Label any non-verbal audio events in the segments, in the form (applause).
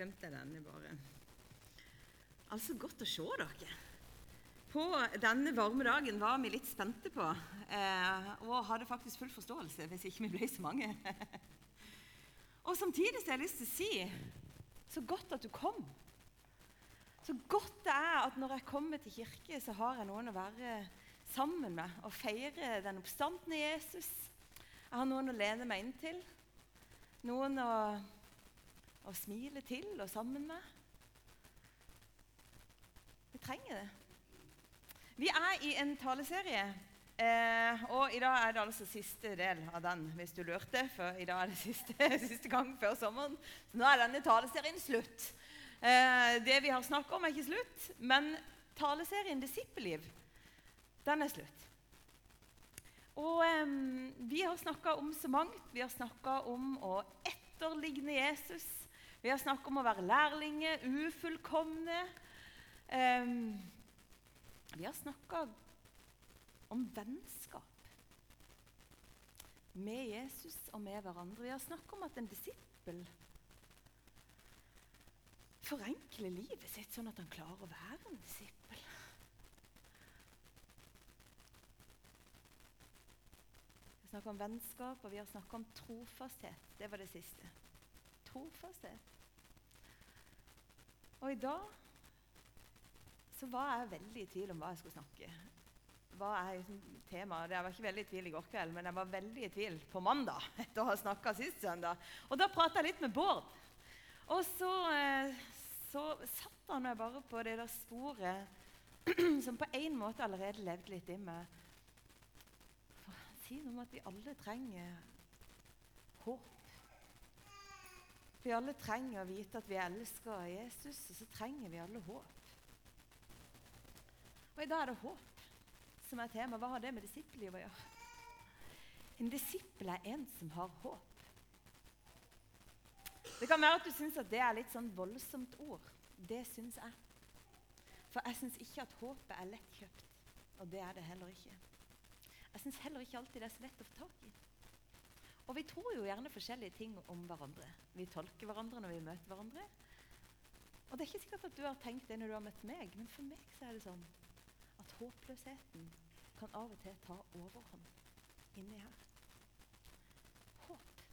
glemte jeg denne bare. Altså, godt å se dere. På denne varme dagen var vi litt spente på, eh, og hadde faktisk full forståelse hvis ikke vi ble så mange. (laughs) og samtidig har jeg lyst til å si så godt at du kom. Så godt det er at når jeg kommer til kirke, så har jeg noen å være sammen med og feire den oppstandende Jesus. Jeg har noen å lene meg inn til, noen å, å smile til og sammen med. Vi trenger det. Vi er i en taleserie, eh, og i dag er det altså siste del av den, hvis du lurte. For i dag er det siste, (laughs) siste gang før sommeren. Så nå er denne taleserien slutt. Eh, det vi har snakket om, er ikke slutt, men taleserien 'Disippelliv' den er slutt. Og eh, Vi har snakka om så mangt. Vi har snakka om å etterligne Jesus. Vi har snakket om å være lærlinger, ufullkomne. Um, vi har snakka om vennskap med Jesus og med hverandre. Vi har snakka om at en disippel forenkler livet sitt sånn at han klarer å være en disippel. Vi har snakka om vennskap, og vi har snakka om trofasthet. Det var det siste. Trofasthet. Og i dag så var jeg veldig i tvil om hva jeg skulle snakke. Hva er liksom temaet? Jeg var ikke veldig i tvil i går kveld, men jeg var veldig i tvil på mandag. (laughs) etter å ha snakket sist søndag. Og da prata jeg litt med Bård. Og så, eh, så satte han meg bare på det der sporet (clears throat) som på en måte allerede levde litt i meg. For noe om at vi alle trenger håp. Vi alle trenger å vite at vi elsker Jesus, og så trenger vi alle håp. Og i dag er det håp som er tema. Hva har det med disippellivet å gjøre? En disippel er en som har håp. Det kan være at du syns at det er litt sånn voldsomt ord. Det syns jeg. For jeg syns ikke at håpet er lettkjøpt. Og det er det heller ikke. Jeg syns heller ikke alltid det er så lett å få tak i. Og vi tror jo gjerne forskjellige ting om hverandre. Vi tolker hverandre når vi møter hverandre. Og det er ikke sikkert at du har tenkt det når du har møtt meg, men for meg så er det sånn at håpløsheten kan av og til ta overhånd inni her. Håp.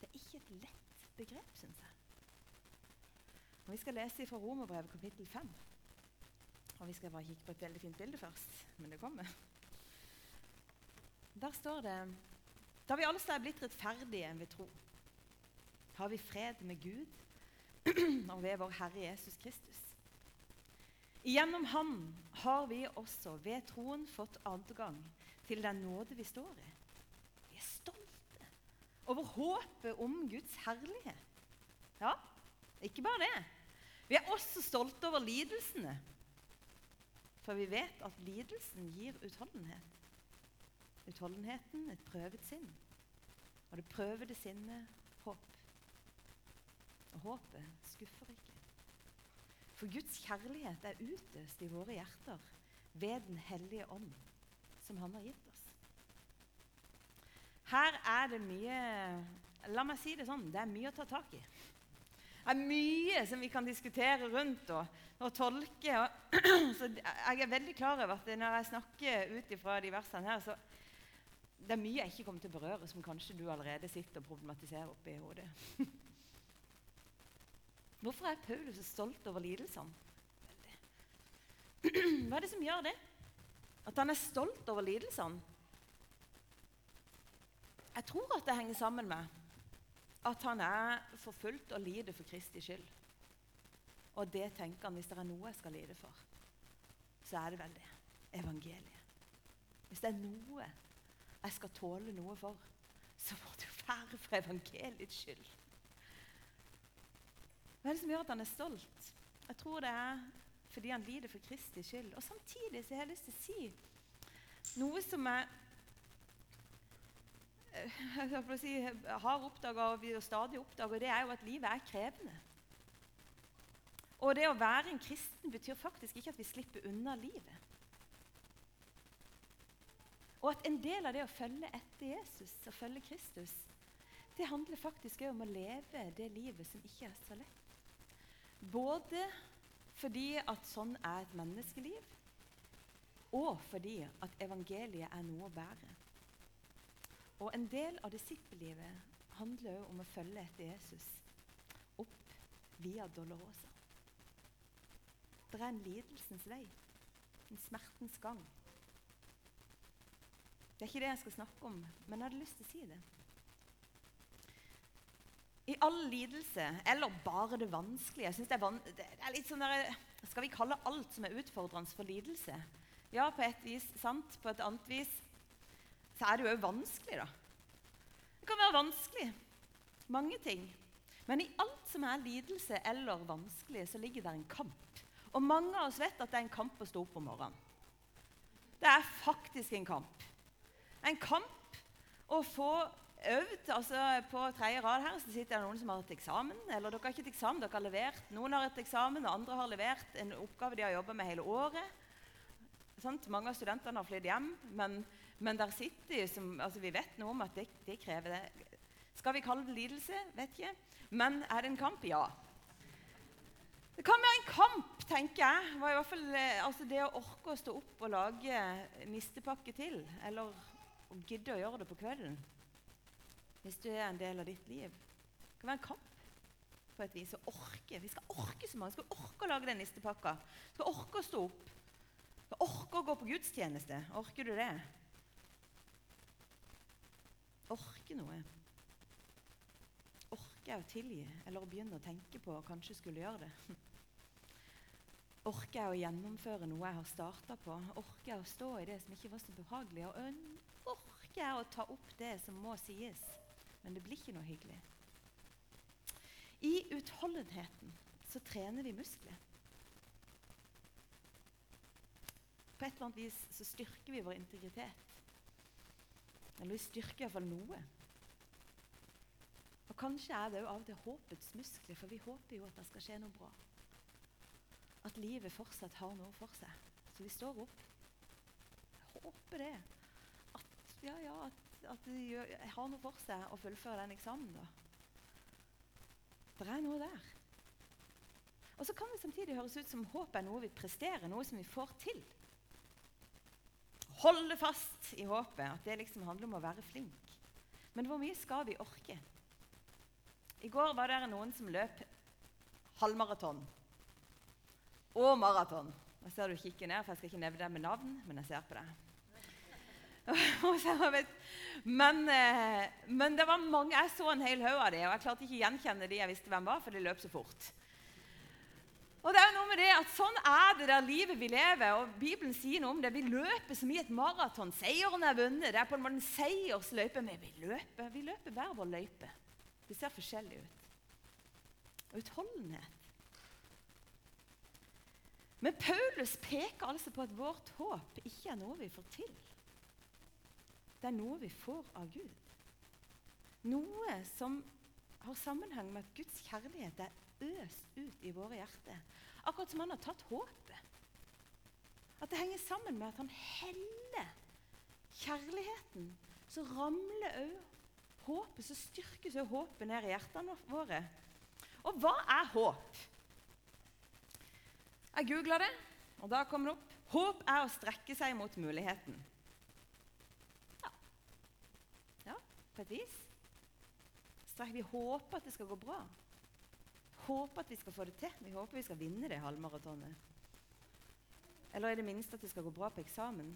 Det er ikke et lett begrep, syns jeg. Og Vi skal lese fra Romerbrevet kapittel 5. Og Vi skal bare kikke på et veldig fint bilde først, men det kommer. Der står det Da vi alle er blitt rettferdige ved tro, har vi fred med Gud (clears throat) og ved vår Herre Jesus Kristus. Gjennom ham har vi også ved troen fått adgang til den nåde vi står i. Vi er stolte over håpet om Guds herlighet. Ja, ikke bare det. Vi er også stolte over lidelsene. For vi vet at lidelsen gir utholdenhet. Utholdenheten et prøvet sinn. Og det prøvede sinnet håp. Og håpet skuffer ikke. For Guds kjærlighet er utøst i våre hjerter ved Den hellige ånd, som Han har gitt oss. Her er det mye La meg si det sånn det er mye å ta tak i. Det er mye som vi kan diskutere rundt og, og tolke. Og, (clears throat) så jeg er veldig klar over at når jeg snakker ut ifra de versene her, så det er mye jeg ikke kommer til å berøre, som kanskje du allerede sitter og problematiserer oppi hodet. (laughs) Hvorfor er Paulus så stolt over lidelsene? (clears throat) Hva er det som gjør det? At han er stolt over lidelsene? Jeg tror at det henger sammen med at han er forfulgt og lider for Kristi skyld. Og det tenker han hvis det er noe jeg skal lide for, så er det vel det. Evangeliet. Hvis det er noe jeg skal tåle noe for, så må det jo være for evangeliets skyld. Hva er det som gjør at han er stolt? Jeg tror det er fordi han lider for Kristi skyld. Og Samtidig så har jeg lyst til å si noe som jeg, jeg si, har oppdaga og stadig oppdager, det er jo at livet er krevende. Og det å være en kristen betyr faktisk ikke at vi slipper unna livet. Og at en del av det å følge etter Jesus og følge Kristus, det handler faktisk om å leve det livet som ikke er så lett. Både fordi at sånn er et menneskeliv, og fordi at evangeliet er noe å bære. Og en del av disippellivet handler òg om å følge etter Jesus opp via Dolorosa. Det er en lidelsens vei, en smertens gang. Det er ikke det jeg skal snakke om, men jeg hadde lyst til å si det. I all lidelse, eller bare det vanskelige jeg det er, van det er litt sånn der, Skal vi kalle alt som er utfordrende, for lidelse? Ja, på et vis sant. På et annet vis så er det jo òg vanskelig, da. Det kan være vanskelig. Mange ting. Men i alt som er lidelse eller vanskelig, så ligger det en kamp. Og mange av oss vet at det er en kamp å stå opp om morgenen. Det er faktisk en kamp. En kamp å få øvd. altså På tredje rad her så sitter det noen som har et eksamen. Eller dere har ikke et eksamen, dere har levert. Noen har et eksamen, og andre har levert en oppgave de har jobba med hele året. Sånt? Mange av studentene har flydd hjem, men, men der sitter de som altså Vi vet noe om at det, det krever det. Skal vi kalle det lidelse? Vet ikke. Men er det en kamp? Ja. Det kan være en kamp, tenker jeg. Var i hvert fall, eh, altså Det å orke å stå opp og lage nistepakke til, eller å gidde å gjøre det på kvelden hvis du er en del av ditt liv. Det kan være en kamp på et vis å orke. Vi skal orke så mange. Vi skal orke å lage den nistepakka. Vi skal orke å stå opp. Vi skal orke å gå på gudstjeneste. Orker du det? Orke noe orker jeg å tilgi eller å begynne å tenke på og kanskje skulle gjøre det? (laughs) Orker jeg å gjennomføre noe jeg har starta på? Orker jeg å stå i det som ikke var så behagelig? Og orker jeg å ta opp det som må sies? Men det blir ikke noe hyggelig. I utholdenheten så trener vi muskler. På et eller annet vis så styrker vi vår integritet. Eller vi styrker iallfall noe. Og Kanskje er det jo av og til håpets muskler, for vi håper jo at det skal skje noe bra. At livet fortsatt har noe for seg. Så vi står opp. Jeg håper det. Ja, ja, at, at det har noe for seg å fullføre den eksamen. da. Det er noe der. Og så kan det samtidig høres ut som håp er noe vi presterer, noe som vi får til. Holde fast i håpet, at det liksom handler om å være flink. Men hvor mye skal vi orke? I går var det noen som løp halvmaraton og maraton. Jeg ser du kikker ned, for jeg skal ikke nevne deg med navn, men jeg ser på deg. (laughs) men, eh, men, det var mange, jeg så en hel haug av dem, og jeg klarte ikke å gjenkjenne de jeg visste hvem var, for de løp så fort. Og det er jo noe med det at Sånn er det der livet vi lever. og Bibelen sier noe om det. Vi løper som i et maraton. Seieren er vunnet. Det er på en måte en seiersløype. Men vi løper, vi løper hver vår løype. Det ser forskjellig ut. Utholdenhet. Men Paulus peker altså på at vårt håp ikke er noe vi får til. Det er noe vi får av Gud. Noe som har sammenheng med at Guds kjærlighet er øst ut i våre hjerter. Akkurat som han har tatt håpet. At det henger sammen med at han heller kjærligheten, så ramler òg håpet, så styrkes òg håpet ned i hjertene våre. Og hva er håp? Jeg googla det, og da kom det opp. Håp er å strekke seg mot muligheten. Ja, ja på et vis. Vi håper at det skal gå bra. Håper at vi skal få det til. Vi håper vi skal vinne det halvmaratonet. Eller i det minste at det skal gå bra på eksamen.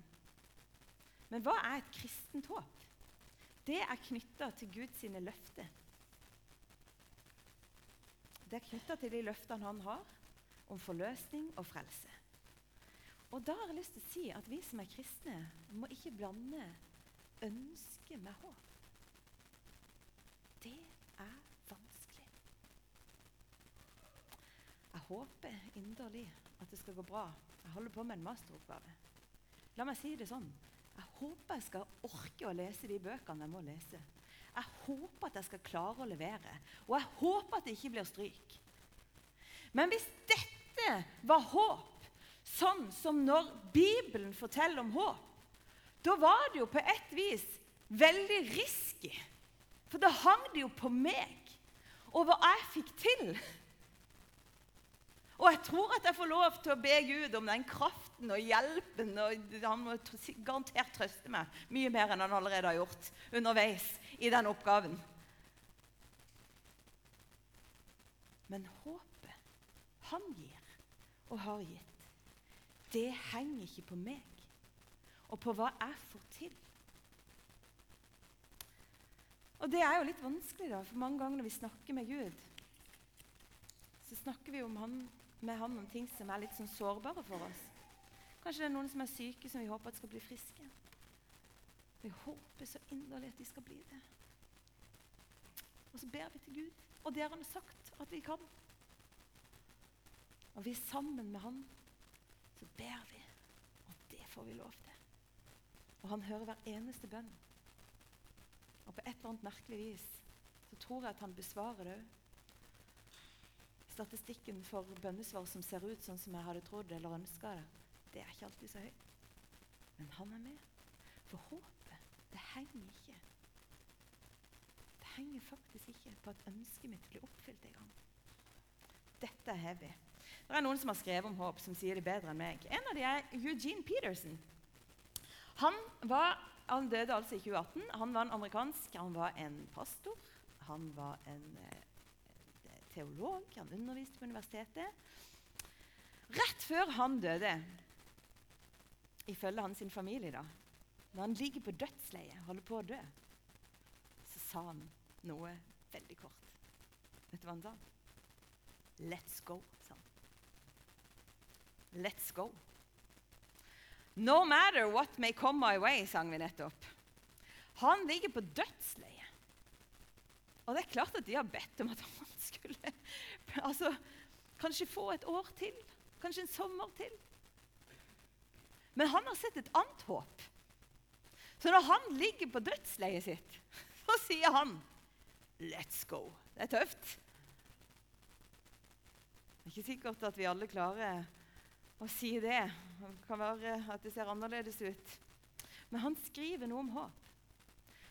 Men hva er et kristent håp? det er knytta til Guds løfter. Det er knytta til de løftene han har om forløsning og frelse. Og Da har jeg lyst til å si at vi som er kristne, må ikke blande ønske med håp. Det er vanskelig. Jeg håper inderlig at det skal gå bra. Jeg holder på med en masteroppgave. La meg si det sånn. Jeg håper jeg skal orke å lese de bøkene jeg må lese. Jeg håper at jeg skal klare å levere. Og jeg håper at det ikke blir stryk. Men hvis dette var håp, sånn som når Bibelen forteller om håp, da var det jo på et vis veldig risky. For da hang det jo på meg og hva jeg fikk til. Og jeg tror at jeg får lov til å be Gud om den kraften og hjelpen. og Han må garantert trøste meg mye mer enn han allerede har gjort underveis i den oppgaven. Men håpet han gir og har gitt, det henger ikke på meg og på hva jeg får til. Og det er jo litt vanskelig, da, for mange ganger når vi snakker med Gud, så snakker vi om han, med ham om ting som er litt sånn sårbare for oss. Kanskje det er noen som er syke, som vi håper at skal bli friske. Vi håper så inderlig at de skal bli det. Og så ber vi til Gud, og det har han sagt at vi kan. Og vi er sammen med Han, så ber vi, og det får vi lov til. Og han hører hver eneste bønn. Og på et eller annet merkelig vis så tror jeg at han besvarer det òg. Statistikken for bønnesvar som ser ut sånn som jeg hadde trodd eller ønska det, det er ikke alltid så høyt. Men han er med. For håpet, det henger ikke Det henger faktisk ikke på at ønsket mitt blir oppfylt en gang. Dette er heavy. Det er noen som har skrevet om håp, som sier det bedre enn meg. En av dem er Eugene Peterson. Han, var, han døde altså i 2018. Han var en amerikansk, han var en pastor. Han var en eh, teolog. Han underviste på universitetet. Rett før han døde, ifølge hans familie, da, når han ligger på dødsleiet, holder på å dø, så sa han noe veldig kort. Vet du hva han sa? Let's go, sa han. Let's go. No matter what may come my way, sang vi nettopp. Han ligger på dødsleiet. Og det er klart at de har bedt om at han skulle altså, kanskje få et år til. Kanskje en sommer til. Men han har sett et annet håp. Så når han ligger på dødsleiet sitt, så sier han Let's go. Det er tøft. Det er ikke sikkert at vi alle klarer å si det. Det kan være at det ser annerledes ut. Men han skriver noe om håp.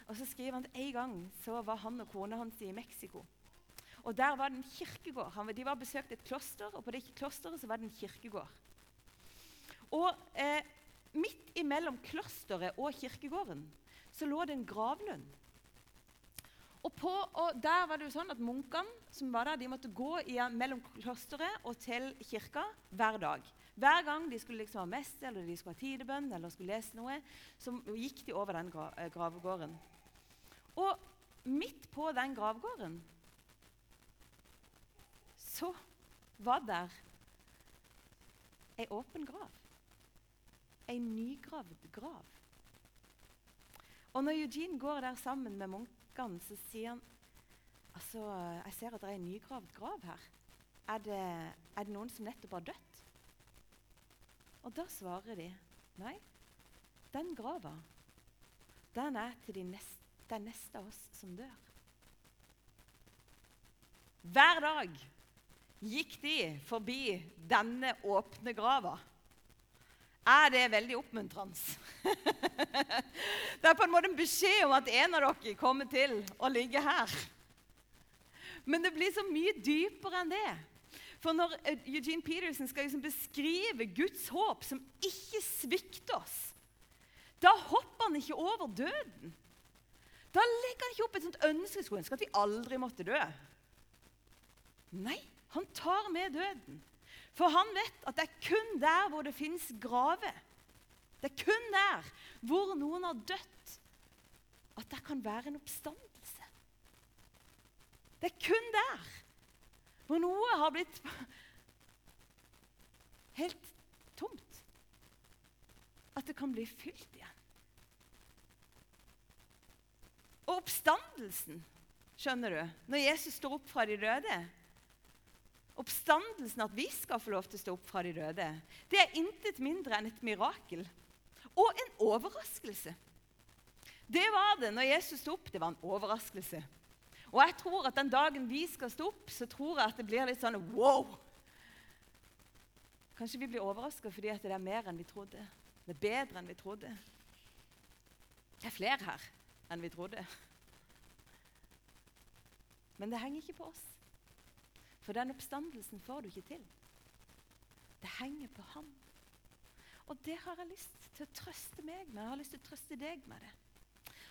Og så skriver han at En gang så var han og kona hans i Mexico. Og Der var det en kirkegård. Han, de var besøkt et kloster, og på det klosteret så var det en kirkegård. Og eh, Midt imellom klosteret og kirkegården så lå det en gravlund. Og, på, og Der var det jo sånn at Munkene som var der, de måtte gå i, mellom klosteret og til kirka hver dag. Hver gang de skulle liksom ha messe, eller de skulle ha tidebønn eller skulle lese noe, så gikk de over den gra eh, gravgården. Og midt på den gravgården så var der ei åpen grav. Ei nygravd grav. Og når Eugene går der sammen med munkene, så sier han altså, jeg ser at det er ei nygravd grav her. Er det, er det noen som nettopp har dødd? Og da svarer de nei, den grava, den er til de neste, den neste av oss som dør. Hver dag gikk de forbi denne åpne grava. Er det veldig oppmuntrende? (laughs) det er på en måte en beskjed om at en av dere kommer til å ligge her. Men det blir så mye dypere enn det. For når eh, Eugene Peterson skal liksom beskrive Guds håp, som ikke svikter oss, da hopper han ikke over døden. Da legger han ikke opp et sånt ønske skulle ønske at vi aldri måtte dø. Nei, han tar med døden. For han vet at det er kun der hvor det fins graver, det er kun der hvor noen har dødd, at det kan være en oppstandelse. Det er kun der hvor noe har blitt (laughs) helt tomt. At det kan bli fylt igjen. Og oppstandelsen, skjønner du, når Jesus står opp fra de døde Oppstandelsen, at vi skal få lov til å stå opp fra de døde, det er intet mindre enn et mirakel og en overraskelse. Det var det når Jesus sto opp. Det var en overraskelse. Og jeg tror at den dagen vi skal stå opp, så tror jeg at det blir litt sånn wow. Kanskje vi blir overraska fordi det er mer enn vi trodde. Det er bedre enn vi trodde. Det er flere her enn vi trodde. Men det henger ikke på oss. For den oppstandelsen får du ikke til Det henger på Han. Og det har jeg lyst til å trøste meg med. Jeg har lyst til å trøste deg med det.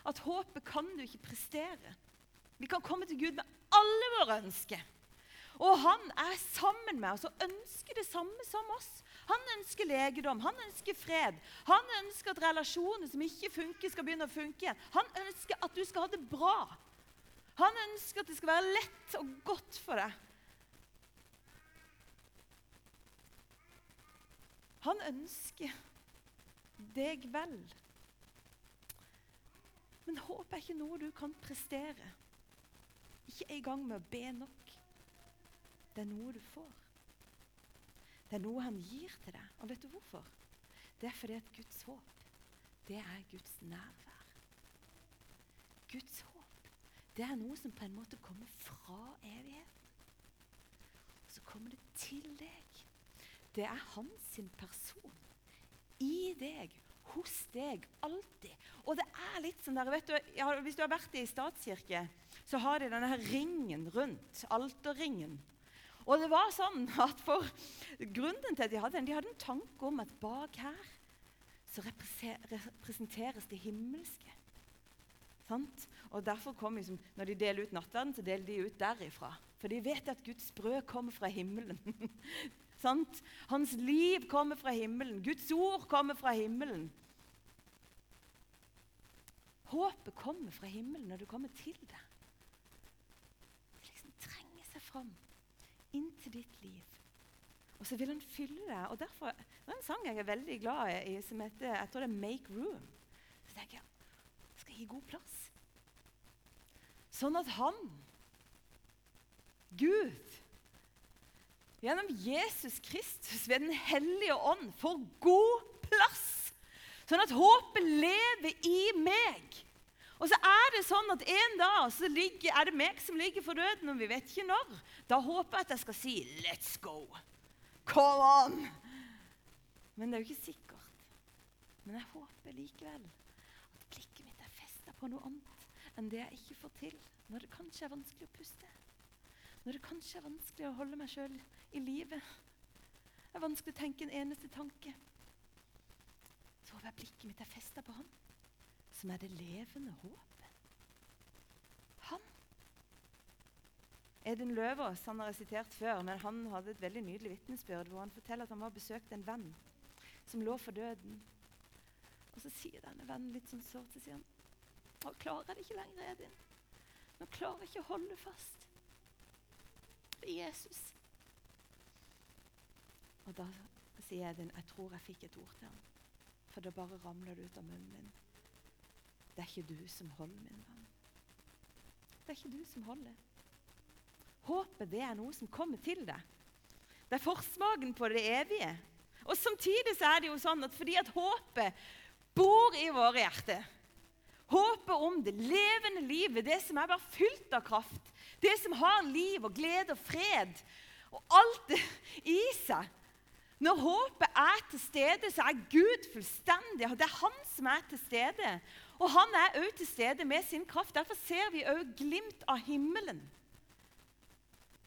At håpet kan du ikke prestere. Vi kan komme til Gud med alle våre ønsker. Og han er sammen med oss og ønsker det samme som oss. Han ønsker legedom, han ønsker fred. Han ønsker at relasjoner som ikke funker, skal begynne å funke igjen. Han ønsker at du skal ha det bra. Han ønsker at det skal være lett og godt for deg. Han ønsker deg vel. Men håp er ikke noe du kan prestere. Ikke engang med å be nok. Det er noe du får. Det er noe han gir til deg. Og vet du hvorfor? Det er fordi at Guds håp, det er Guds nærvær. Guds håp, det er noe som på en måte kommer fra evigheten. Så kommer det til deg. Det er hans person. I deg, hos deg, alltid. Og det er litt sånn der, vet du, ja, Hvis du har vært i statskirke, så har de denne her ringen rundt, alterringen. Og det var sånn at for Grunnen til at de hadde den, de hadde en tanke om at bak her så representeres det himmelske. Sant? Og derfor kom liksom, Når de deler ut nattverden, så deler de ut derifra. For de vet at Guds brød kommer fra himmelen. (laughs) Sant? Hans liv kommer fra himmelen. Guds ord kommer fra himmelen. Håpet kommer fra himmelen når du kommer til det. Det liksom trenger seg fram inn til ditt liv. Og så vil han fylle deg. Og derfor, Det er en sang jeg er veldig glad i, som heter jeg tror det er 'Make Room'. Så tenker jeg skal gi god plass. Sånn at han, Gud, gjennom Jesus Kristus ved Den hellige ånd, får god plass. Sånn at håpet lever i meg. Og så er det sånn at en dag så ligger, er det meg som ligger for døden, og vi vet ikke når. Da håper jeg at jeg skal si 'let's go'. Come on! Men det er jo ikke sikkert. Men jeg håper likevel at blikket mitt er festa på noe annet enn det jeg ikke får til. Når det kanskje er vanskelig å puste. Når det kanskje er vanskelig å holde meg sjøl i live. Det er vanskelig å tenke en eneste tanke. Så håper jeg blikket mitt er festa på Han som er det levende håpet. Han. Edin Løvaas han har jeg sitert før, men han hadde et veldig nydelig vitnesbyrd hvor han forteller at han var besøkt en venn som lå for døden. Og Så sier denne vennen litt sånn sårt så sier han, nå klarer jeg det ikke lenger, Edin. Nå klarer jeg ikke å holde fast ved Jesus. Og da sier Edin, jeg tror jeg fikk et ord til ham. For da bare ramler det ut av munnen min. Det er ikke du som holder, min venn. Det er ikke du som holder. Håpet det er noe som kommer til deg. Det er forsmaken på det evige. Og Samtidig så er det jo sånn at fordi at håpet bor i våre hjerter Håpet om det levende livet, det som er bare fylt av kraft, det som har liv og glede og fred og alt det i seg Når håpet er til stede, så er Gud fullstendig. Det er Han som er til stede. Og han er òg til stede med sin kraft. Derfor ser vi òg glimt av himmelen,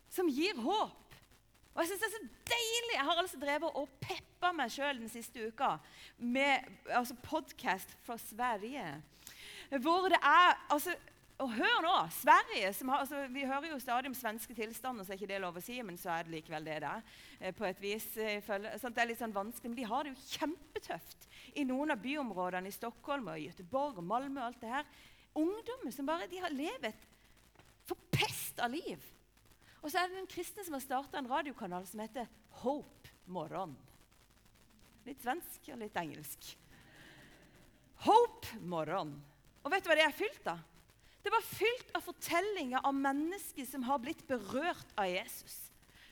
som gir håp. Og Jeg synes det er så deilig. Jeg har altså drevet og peppa meg sjøl den siste uka med altså podkast fra Sverige. Hvor det er altså, og hør nå! Sverige har, altså, Vi hører jo stadig om svenske tilstander, så er ikke det lov å si, men så er det likevel det det er. Eh, på et vis. Sånn, det er litt sånn vanskelig, Men de har det jo kjempetøft i noen av byområdene i Stockholm og Göteborg og Malmö. og alt det her. Ungdommer som bare de har levet forpesta liv. Og så er det en kristne som har starta en radiokanal som heter Hope Morgon. Litt svensk og litt engelsk. Hope Morgon. Og vet du hva det er fylt av? Det var fylt av fortellinger av mennesker som har blitt berørt av Jesus.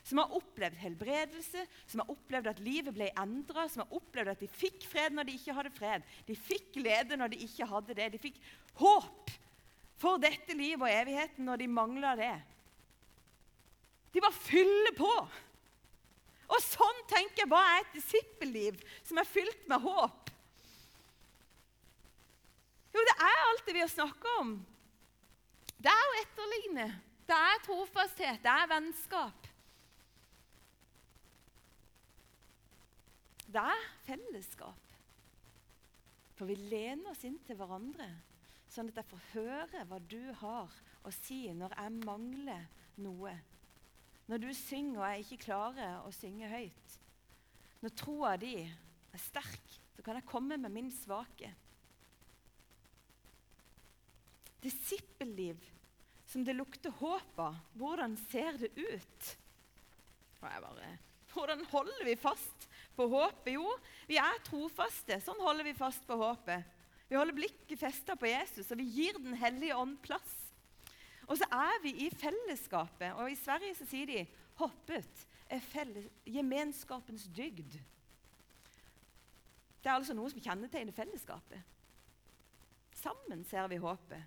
Som har opplevd helbredelse, som har opplevd at livet ble endra, som har opplevd at de fikk fred når de ikke hadde fred. De fikk glede når de ikke hadde det. De fikk håp for dette livet og evigheten når de mangla det. De bare fyller på. Og sånn tenker jeg hva er et disippelliv som er fylt med håp. Jo, det er alt det vi har snakka om. Det er å etterligne. Det er trofasthet. Det er vennskap. Det fellesskap. For vi lener oss inn til hverandre, sånn at jeg får høre hva du har å si når jeg mangler noe. Når du synger og jeg ikke klarer å synge høyt. Når troa di er sterk, så kan jeg komme med min svake. Disippelliv som det lukter håp av. Hvordan ser det ut? Og jeg bare, Hvordan holder vi fast på håpet? Jo, vi er trofaste. Sånn holder vi fast på håpet. Vi holder blikket festa på Jesus, og vi gir Den hellige ånd plass. Og så er vi i fellesskapet. Og I Sverige så sier de 'hoppet er gemenskapens dygd'. Det er altså noe som kjennetegner fellesskapet. Sammen ser vi håpet.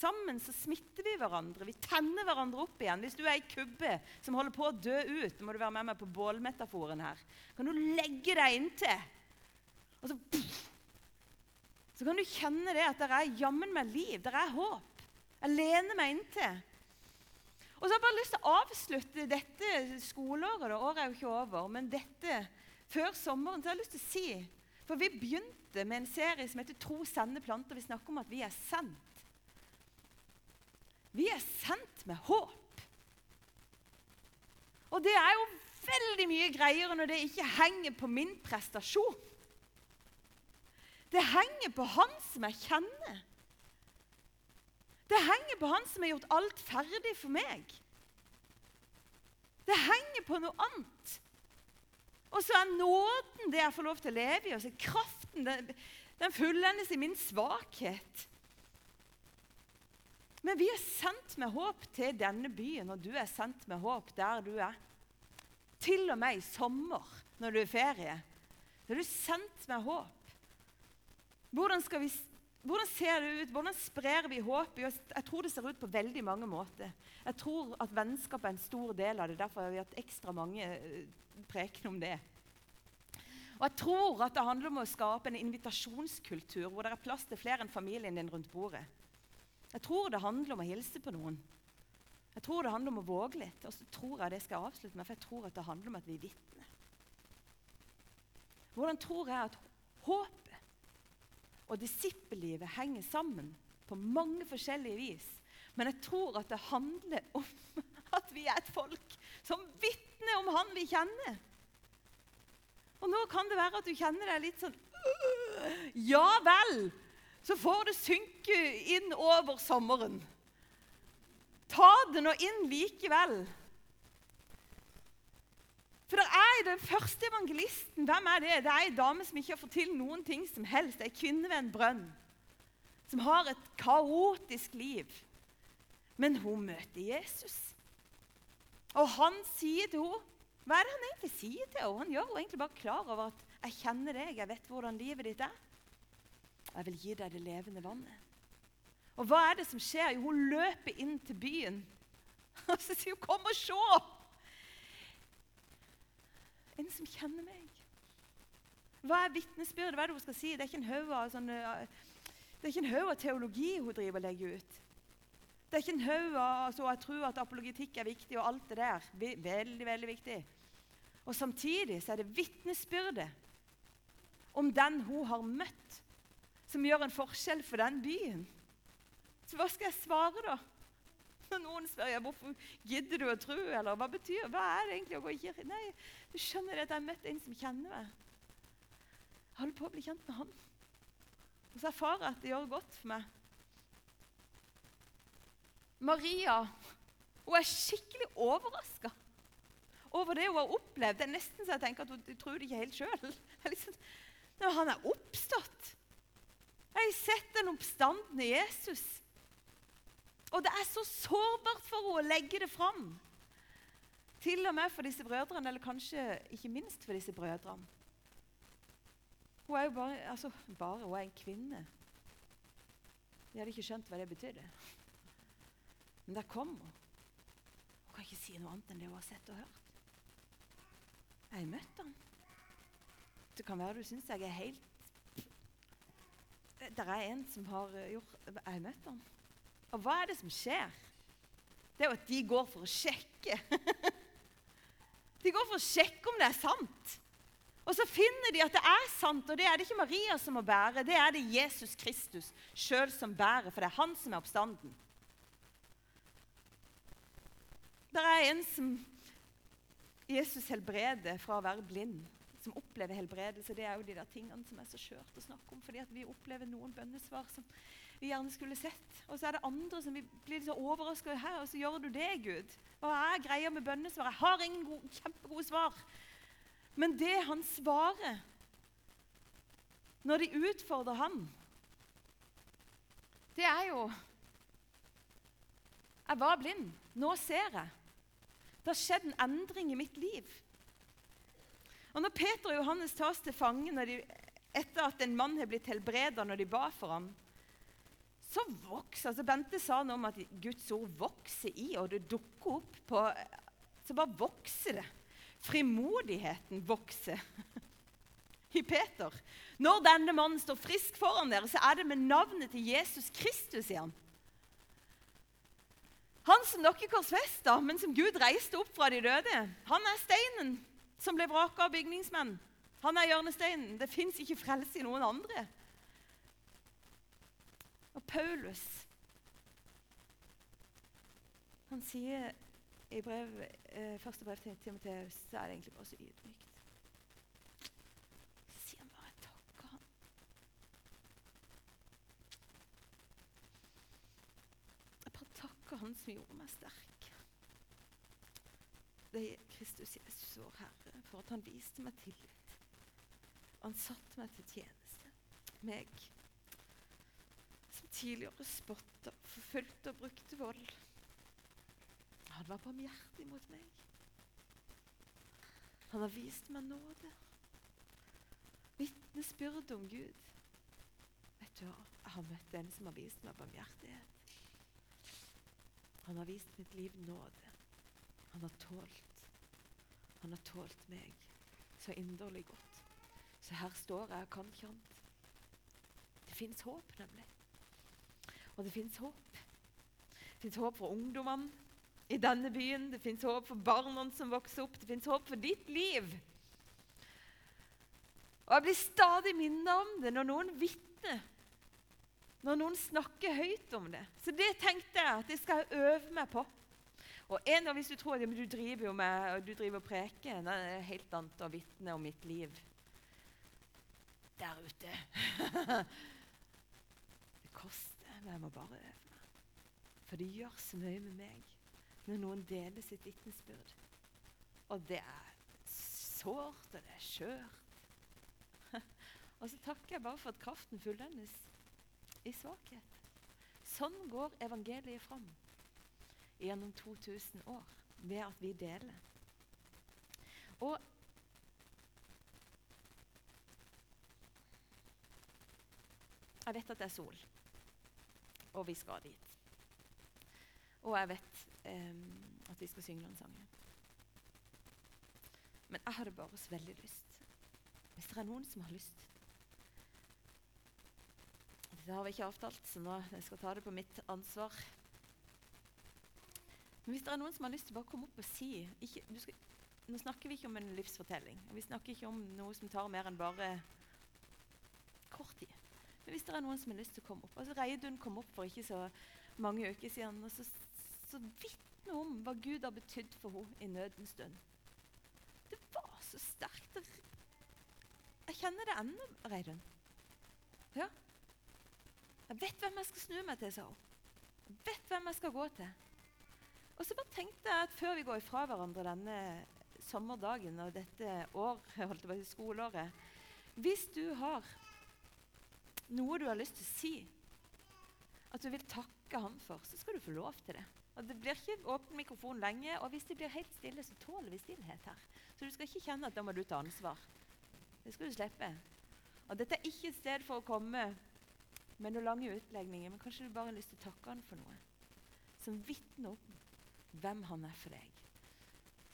Sammen så smitter vi hverandre. Vi tenner hverandre opp igjen. Hvis du er ei kubbe som holder på å dø ut, må du være med meg på bålmetaforen her, kan du legge deg inntil. Og så, så kan du kjenne det at det er jammen meg liv, det er håp. Jeg lener meg inntil. Og så har jeg bare lyst til å avslutte dette skoleåret. Året er jo ikke over, men dette før sommeren så har jeg lyst til å si For vi begynte med en serie som heter 'Tro, sende planter'. Vi snakker om at vi er sendt. Vi er sendt med håp. Og det er jo veldig mye greiere når det ikke henger på min prestasjon. Det henger på han som jeg kjenner. Det henger på han som har gjort alt ferdig for meg. Det henger på noe annet. Og så er nåden det jeg får lov til å leve i, og så kraften den, den fullendes i min svakhet. Men vi er sendt med håp til denne byen, og du er sendt med håp der du er. Til og med i sommer, når du er i ferie. Da er du sendt med håp. Hvordan, vi, hvordan, ser det ut? Hvordan sprer vi håp? Jeg tror det ser ut på veldig mange måter. Jeg tror at vennskap er en stor del av det. Derfor har vi hatt ekstra mange eh, prekener om det. Og jeg tror at det handler om å skape en invitasjonskultur hvor det er plass til flere enn familien din rundt bordet. Jeg tror det handler om å hilse på noen. Jeg tror det handler om å våge litt. Og så tror jeg det skal jeg avslutte med, for jeg tror at det handler om at vi er vitner. Hvordan tror jeg at håpet og disippellivet henger sammen på mange forskjellige vis? Men jeg tror at det handler om (laughs) at vi er et folk som vitner om Han vi kjenner. Og nå kan det være at du kjenner deg litt sånn Ja vel! Så får det synke inn over sommeren. Ta det nå inn likevel. For det er den første evangelisten. Hvem er det? Det er ei dame som ikke har fått til noen ting som helst. Ei kvinne ved en brønn. Som har et kaotisk liv. Men hun møter Jesus. Og han sier til henne Hva er det han egentlig sier til henne? Han gjør henne egentlig bare klar over at 'jeg kjenner deg, jeg vet hvordan livet ditt er'. Jeg vil gi deg det levende vannet. Og hva er det som skjer? Jo, hun løper inn til byen. (laughs) Og så sier hun, 'Kom og se!' En som kjenner meg. Hva er vitnesbyrdet? Hva er det hun skal si? Det er ikke en haug av, teologi hun driver og legger ut. Det er ikke en haug av altså, Jeg tror at apologitikk er viktig, og alt det der. Veldig, veldig viktig. Og Samtidig så er det vitnesbyrdet om den hun har møtt som gjør en forskjell for den byen. Så hva skal jeg svare, da? Når noen spør jeg, hvorfor gidder du å tro, eller hva betyr hva er det egentlig å gå i kirke? Nei, du skjønner det at jeg har møtt en som kjenner meg. Jeg holder på å bli kjent med han. Og så erfarer jeg at det gjør godt for meg. Maria hun er skikkelig overraska over det hun har opplevd. Det er nesten så jeg tenker at hun tror det ikke helt sjøl. Liksom, han er oppstått. Jeg sett den oppstandende Jesus. Og det er så sårbart for henne å legge det fram. Til og med for disse brødrene, eller kanskje ikke minst for disse brødrene. Hun er jo bare, altså, bare hun er en kvinne. De hadde ikke skjønt hva det betydde. Men der kom hun. Hun kan ikke si noe annet enn det hun har sett og hørt. Jeg har møtt ham. Det kan være du syns jeg er helt det er en som har eh, gjort Jeg har møtt ham. Og hva er det som skjer? Det er jo at de går for å sjekke. (laughs) de går for å sjekke om det er sant. Og så finner de at det er sant, og det er det ikke Maria som må bære. Det er det Jesus Kristus sjøl som bærer, for det er han som er oppstanden. Det er en som Jesus helbreder fra å være blind, som opplever helbredelse. Det er jo de der tingene som er så skjørt å snakke om, fordi vi opplever noen bønnesvar som vi gjerne skulle sett. Og så er det andre som vi blir så overraska her, og så gjør du det, Gud. Hva er greia med bønnesvar? Jeg har ingen gode, kjempegode svar. Men det han svarer når de utfordrer ham, det er jo Jeg var blind. Nå ser jeg. Det har skjedd en endring i mitt liv. Og Når Peter og Johannes tas til fange etter at en mann har blitt helbreda når de ba for ham, så vokser altså Bente sa noe om at Guds ord vokser i, og det dukker opp på Så bare vokser det. Frimodigheten vokser (laughs) i Peter. Når denne mannen står frisk foran dere, så er det med navnet til Jesus Kristus, sier han. Han som dere korsfesta, men som Gud reiste opp fra de døde. Han er steinen som ble vraka av bygningsmenn. Han er hjørnesteinen. Det fins ikke frelse i noen andre. Og Paulus han sier i brev, eh, første brev til Timoteus så er det egentlig bare så ydmykt. Så sier han bare 'takk han'. Jeg bare takker Han som gjorde meg sterk. Det er Kristus Jesus, vår Herre, for at han viste meg tillit. Han satte meg til tjeneste. Meg som tidligere spotta, forfulgte og brukte vold. Han var barmhjertig mot meg. Han har vist meg nåde. Vitnesbyrd om Gud. Vet du hva? Jeg har møtt en som har vist meg barmhjertighet. Han har vist mitt liv nåde. Han har tålt. Han har tålt meg så inderlig godt. Så her står jeg og kan ikke annet. Det fins håp, nemlig. Og det fins håp. Det fins håp for ungdommene i denne byen. Det fins håp for barna som vokser opp. Det fins håp for ditt liv. Og Jeg blir stadig minnet om det når noen vitner, når noen snakker høyt om det. Så det tenkte jeg at jeg skal øve meg på. Og en av, Hvis du tror at du driver jo med, du driver og preker, det er helt annet å vitne om mitt liv der ute. (laughs) det koster men jeg må bare øve meg. For det gjør så mye med meg når noen deler sitt vitnesbyrd. Og det er sårt, og det er skjørt. (laughs) og så takker jeg bare for at kraften fullendes i svakhet. Sånn går evangeliet fram gjennom 2000 år ved at vi deler. Og jeg vet at det er sol og vi skal dit. Og jeg vet um, at vi skal synge noen sanger. Men jeg hadde bare så veldig lyst Hvis det er noen som har lyst Det har vi ikke avtalt, så nå jeg skal ta det på mitt ansvar. Men hvis det er noen som har lyst til å bare komme opp og si ikke, skal, Nå snakker vi ikke om en livsfortelling. Vi snakker ikke om noe som tar mer enn bare kort tid. Men hvis det er noen som har lyst til å komme opp altså Reidun kom opp for ikke så mange uker siden. og så, så vitne om hva Gud har betydd for henne i nødens stund. Det var så sterkt. Jeg kjenner det ennå, Reidun. Ja. Jeg vet hvem jeg skal snu meg til, sa hun. Jeg vet hvem jeg skal gå til. Og så bare tenkte jeg at før vi går ifra hverandre denne sommerdagen og dette år, (laughs) holdt på skoleåret Hvis du har noe du har lyst til å si, at du vil takke han for, så skal du få lov til det. Og Det blir ikke åpen mikrofon lenge, og hvis det blir helt stille, så tåler vi stillhet her. Så du skal ikke kjenne at da må du ta ansvar. Det skal du slippe. Og Dette er ikke et sted for å komme med noen lange utlegninger, men kanskje du bare har lyst til å takke han for noe som vitner om hvem han er for deg.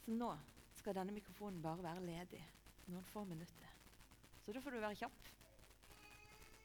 Så nå skal denne mikrofonen bare være ledig noen få minutter. Så da får du være kjapp.